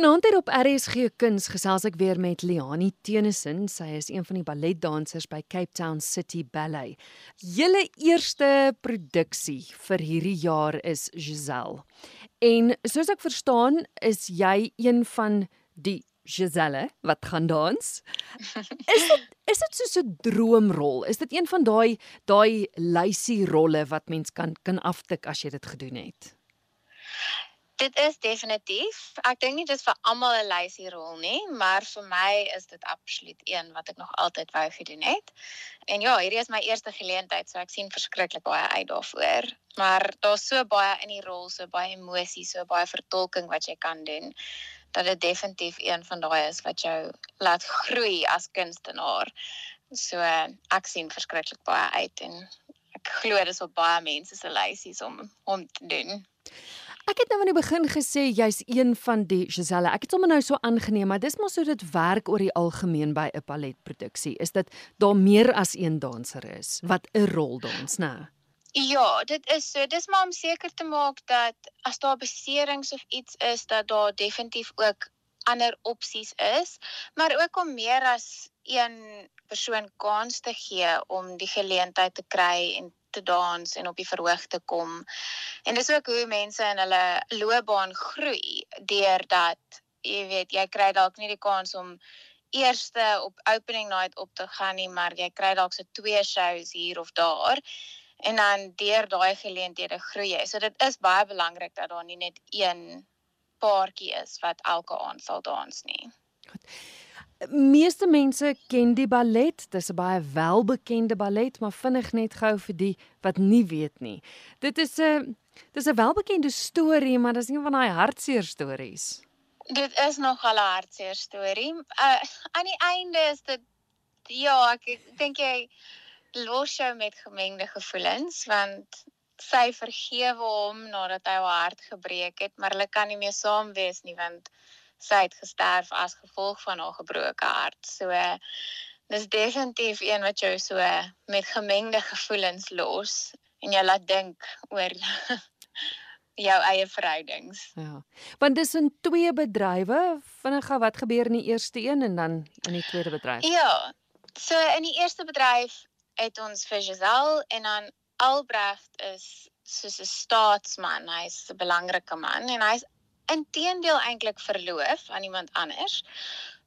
Vanaand hier op RSG Kuns gesels ek weer met Liani Tenison. Sy is een van die balletdansers by Cape Town City Ballet. Julle eerste produksie vir hierdie jaar is Giselle. En soos ek verstaan, is jy een van die Giselle wat gaan dans. Is dit is dit soos 'n droomrol? Is dit een van daai daai lysie rolle wat mens kan kan aftik as jy dit gedoen het? Dit is definitief. Ek dink nie dis vir almal 'n lysie rol nie, maar vir my is dit absoluut een wat ek nog altyd wou gedoen het. En ja, hierdie is my eerste geleentheid, so ek sien verskriklik baie uit daarvoor. Maar daar's so baie in die rol, so baie emosies, so baie vertolking wat jy kan doen dat dit definitief een van daai is wat jou laat groei as kunstenaar. So ek sien verskriklik baie uit en ek glo dis op baie mense se lysies om om te doen. Ek het nou aan die begin gesê jy's een van die Giselle. Ek het sommer nou so aangeneem, maar dis maar so dit werk oor die algemeen by 'n balletproduksie. Is dit daar meer as een danser is wat 'n rol dans, né? Ja, dit is so. Dis maar om seker te maak dat as daar beserings of iets is dat daar definitief ook ander opsies is, maar ook om meer as een persoon kans te gee om die geleentheid te kry en te dans en op die verhoog te kom. En dis ook hoe mense in hulle loopbaan groei deurdat jy weet jy kry dalk nie die kans om eerste op opening night op te gaan nie, maar jy kry dalk so twee shows hier of daar en dan deur daai geleenthede groei jy. So dit is baie belangrik dat daar nie net een paartjie is wat elke aand sal dans nie. Goed. Meeste mense ken die ballet, dis 'n baie welbekende ballet, maar vinnig net gou vir die wat nie weet nie. Dit is 'n dis 'n welbekende storie, maar dis een van daai hartseer stories. Dit is nogal 'n hartseer storie. Uh, aan die einde is dit ja, ek, ek dink jy los jou met gemengde gevoelens want sy vergewe hom nadat hy haar hart gebreek het, maar hulle kan nie meer saam wees nie want sy het gesterf as gevolg van haar gebroke hart. So dis definitief een wat jou so met gemengde gevoelens los en jou laat dink oor jou eie verhoudings. Ja. Want dis in twee bedrywe, vinnig gou wat gebeur in die eerste een en dan in die tweede bedryf? Ja. So in die eerste bedryf het ons vir Giselle en dan Albrecht is soos 'n staatsman, hy's 'n belangrike man en hy's inteendeel eintlik verloof aan iemand anders.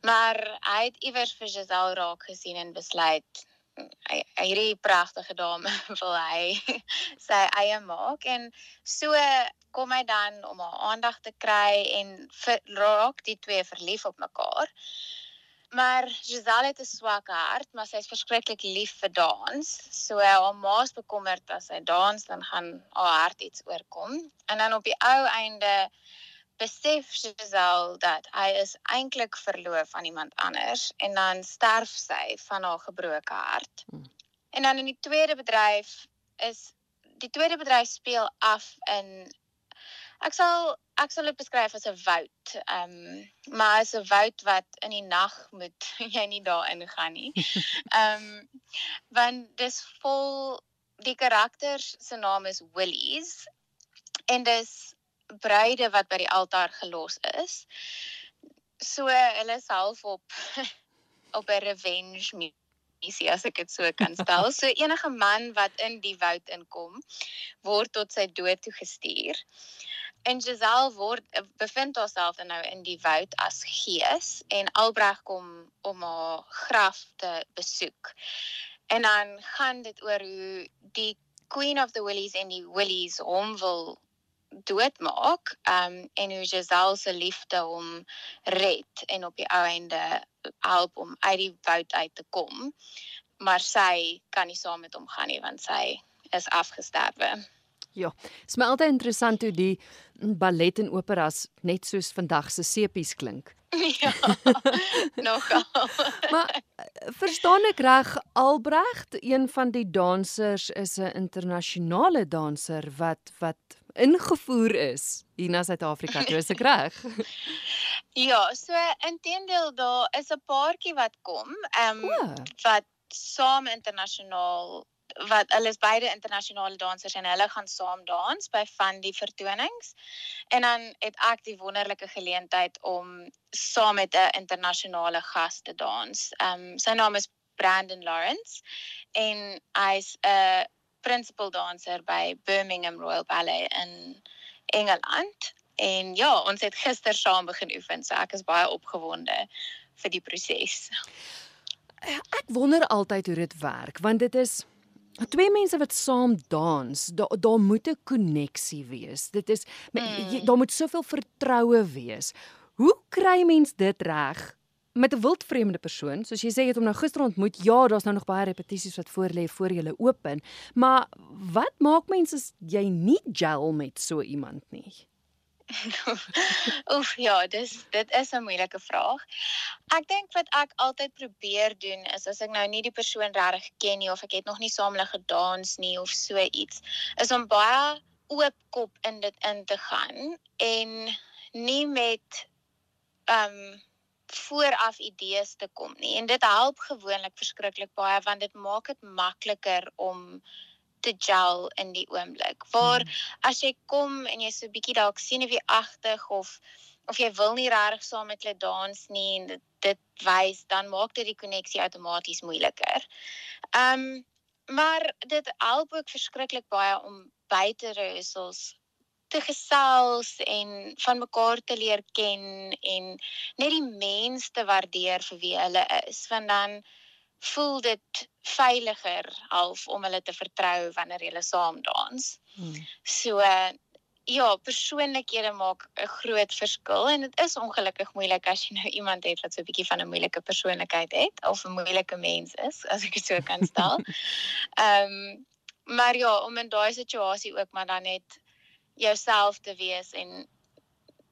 Maar hy het iewers vir Giselle raak gesien en besluit hy hierdie pragtige dame wil hy sy eie maak en so kom hy dan om haar aandag te kry en vir, raak die twee verlief op mekaar. Maar Giselle het 'n swak hart, maar sy is verskriklik lief vir dans. So haar ma's bekommerd as sy dans dan gaan haar hart iets oorkom. En dan op die ou einde besef Giselle dat hy is eintlik verloof aan iemand anders en dan sterf sy van haar gebroke hart. Hmm. En dan in die tweede bedryf is die tweede bedryf speel af in ek sal ek sal dit beskryf as 'n woud. Ehm um, maar as 'n woud wat in die nag moet jy nie daarin gaan nie. Ehm um, want dis vol die karakters se naam is Willies en dis bruide wat by die altaar gelos is. So hulle is half op op 'n revenge missie as ek dit so kan stel. So enige man wat in die woud inkom, word tot sy dood toegestuur. En Giselle word bevind haarself nou in die woud as gees en Albreg kom om haar graf te besoek. En dan gaan dit oor hoe die Queen of the Willies en die Willies hom wil doodmaak um en hoe Giselle se liefde hom red en op die ou einde help om uit die woud uit te kom maar sy kan nie saam met hom gaan nie want sy is afgesterwe. Ja, is my altyd interessant hoe die ballet en operas net soos vandag se sepies klink. Ja. Nogal. maar verstaan ek reg Albrecht, een van die dansers is 'n internasionale danser wat wat ingevoer is hier na Suid-Afrika, toe is ek reg? ja, so intendeel daar is 'n paartjie wat kom, ehm um, wat saam internasionaal wat hulle is beide internasionale dansers en hulle gaan saam dans by van die vertonings. En dan het ek die wonderlike geleentheid om saam met 'n internasionale gas te dans. Ehm um, sy naam is Brandon Lawrence en hy's 'n principal danser by Birmingham Royal Ballet in Engeland. En ja, ons het gister saam begin oefen, so ek is baie opgewonde vir die proses. Ek wonder altyd hoe dit werk, want dit is Twee mense wat saam dans, daar daar moet 'n koneksie wees. Dit is mm. daar moet soveel vertroue wees. Hoe kry mens dit reg met 'n wildvreemde persoon? Soos jy sê jy het hom nou gister ontmoet. Ja, daar's nou nog baie repetisies wat voor lê voor jy open. Maar wat maak mense as jy nie gel met so iemand nie? Oef ja, dis dit is 'n moeilike vraag. Ek dink wat ek altyd probeer doen is as ek nou nie die persoon regtig ken nie of ek het nog nie saam hulle gedans nie of so iets, is om baie oop kop in dit in te gaan en nie met ehm um, vooraf idees te kom nie. En dit help gewoonlik verskriklik baie want dit maak dit makliker om te gel in die oomblik. Waar hmm. as jy kom en jy so 'n bietjie dalk sien of jy agtig of of jy wil nie regtig saam met hulle dans nie en dit, dit wys dan maak dit die koneksie outomaties moeiliker. Ehm um, maar dit help ook verskriklik baie om buite rehearsals te gesels en van mekaar te leer ken en net die mens te waardeer vir wie hulle is want dan voel dit veiliger half om hulle te vertrou wanneer hulle saam dans. Hmm. So ja, persoonlikhede maak 'n groot verskil en dit is ongelukkig moeilik as jy nou iemand het wat so 'n bietjie van 'n moeilike persoonlikheid het of 'n moeilike mens is, as ek dit so kan stel. Ehm um, maar ja, om in daai situasie ook maar dan net jouself te wees en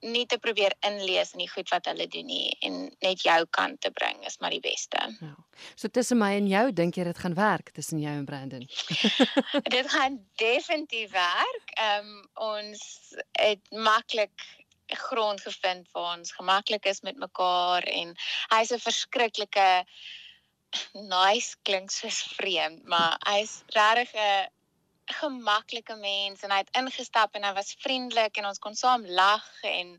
nie te probeer inlees in die goed wat hulle doen nie en net jou kant te bring is maar die beste. Ja. So tussen my en jou, dink jy dit gaan werk tussen jou en Brandon? dit gaan definitief werk. Ehm um, ons het maklik grond gevind waar ons gemaklik is met mekaar en hy's 'n verskriklike nice klink soos vreemd, maar hy's regtig 'n gemaklike mens en hy het ingestap en hy was vriendelik en ons kon saam lag en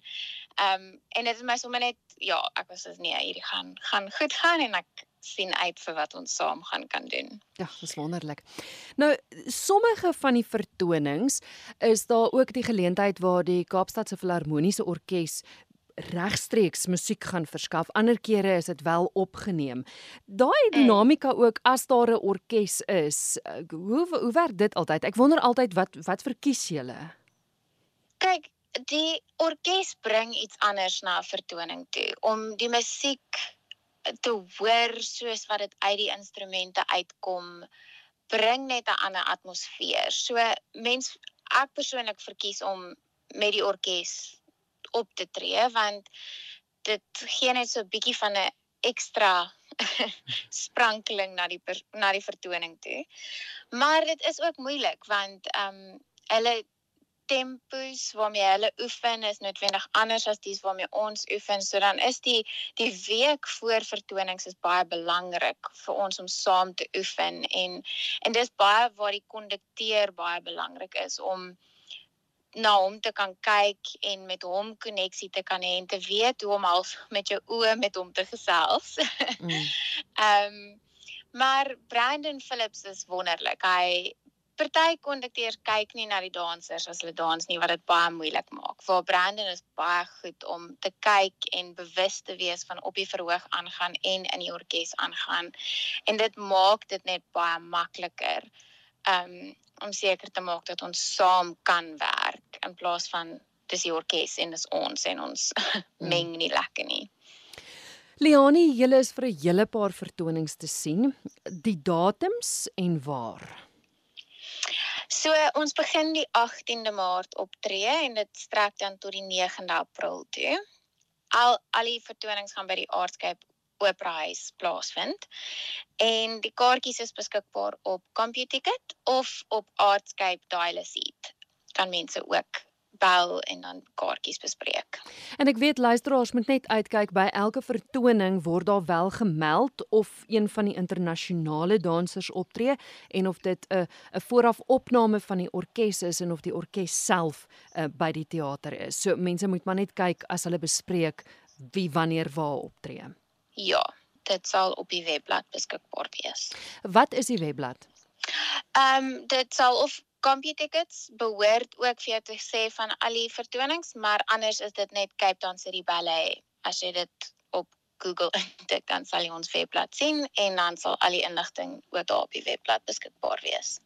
ehm um, en dit is my sommer net ja, ek was so nee, hierdie gaan gaan goed gaan en ek sien uit vir wat ons saam gaan kan doen. Ja, dis wonderlik. Nou, sommige van die vertonings is daar ook die geleentheid waar die Kaapstadse Filharmoniese Orkees regstreeks musiek gaan verskaf. Ander kere is dit wel opgeneem. Daai dinamika ook as daar 'n orkes is. Eh, hoe hoe werk dit altyd? Ek wonder altyd wat wat verkies julle? Kyk, die orkes bring iets anders na 'n vertoning toe om die musiek te hoor soos wat dit uit die instrumente uitkom bring net 'n ander atmosfeer. So mens ek persoonlik verkies om met die orkes op te tree want dit gee net so 'n bietjie van 'n ekstra sprankeling na die na die vertoning toe. Maar dit is ook moeilik want ehm um, hulle tempos waarmee hulle oefen is noodwendig anders as dies waarmee ons oefen. So dan is die die week voor vertonings is baie belangrik vir ons om saam te oefen en en dis baie waar die kondukteur baie belangrik is om na hom te kan kyk en met hom koneksie te kan hê en te weet hoe om half met jou oë met hom te gesels. Mm. Ehm mm. um, maar Brandon Phillips is wonderlik. Hy party kondukteurs kyk nie na die dansers as hulle dans nie wat dit baie moeilik maak. Waar Brandon is baie goed om te kyk en bewus te wees van op die verhoog aangaan en in die orkes aangaan. En dit maak dit net baie makliker. Ehm um, om seker te maak dat ons saam kan werk in plaas van dis die orkes en dis ons en ons hmm. meng nie lekker nie. Leonie, julle is vir 'n hele paar vertonings te sien. Die datums en waar? So ons begin die 18de Maart optree en dit strek dan tot die 9de April toe. Al al die vertonings gaan by die Aardscape Opera House plaasvind. En die kaartjies is beskikbaar op CompuTicket of op Artscape Dial-A-Seat. Kan mense ook bel en dan kaartjies bespreek. En ek weet luisteraars moet net uitkyk by elke vertoning word daar wel gemeld of een van die internasionale dansers optree en of dit 'n 'n vooraf opname van die orkes is en of die orkes self uh, by die teater is. So mense moet maar net kyk as hulle bespreek wie wanneer waar optree. Ja, dit sal op die webblad beskikbaar wees. Wat is die webblad? Ehm um, dit sal of CompuTickets behoort ook vir jou te sê van al die vertonings, maar anders is dit net Cape Town City Ballet. As jy dit op Google intik, dan sal jy ons webblad sien en dan sal al die inligting ook daar op die webblad beskikbaar wees.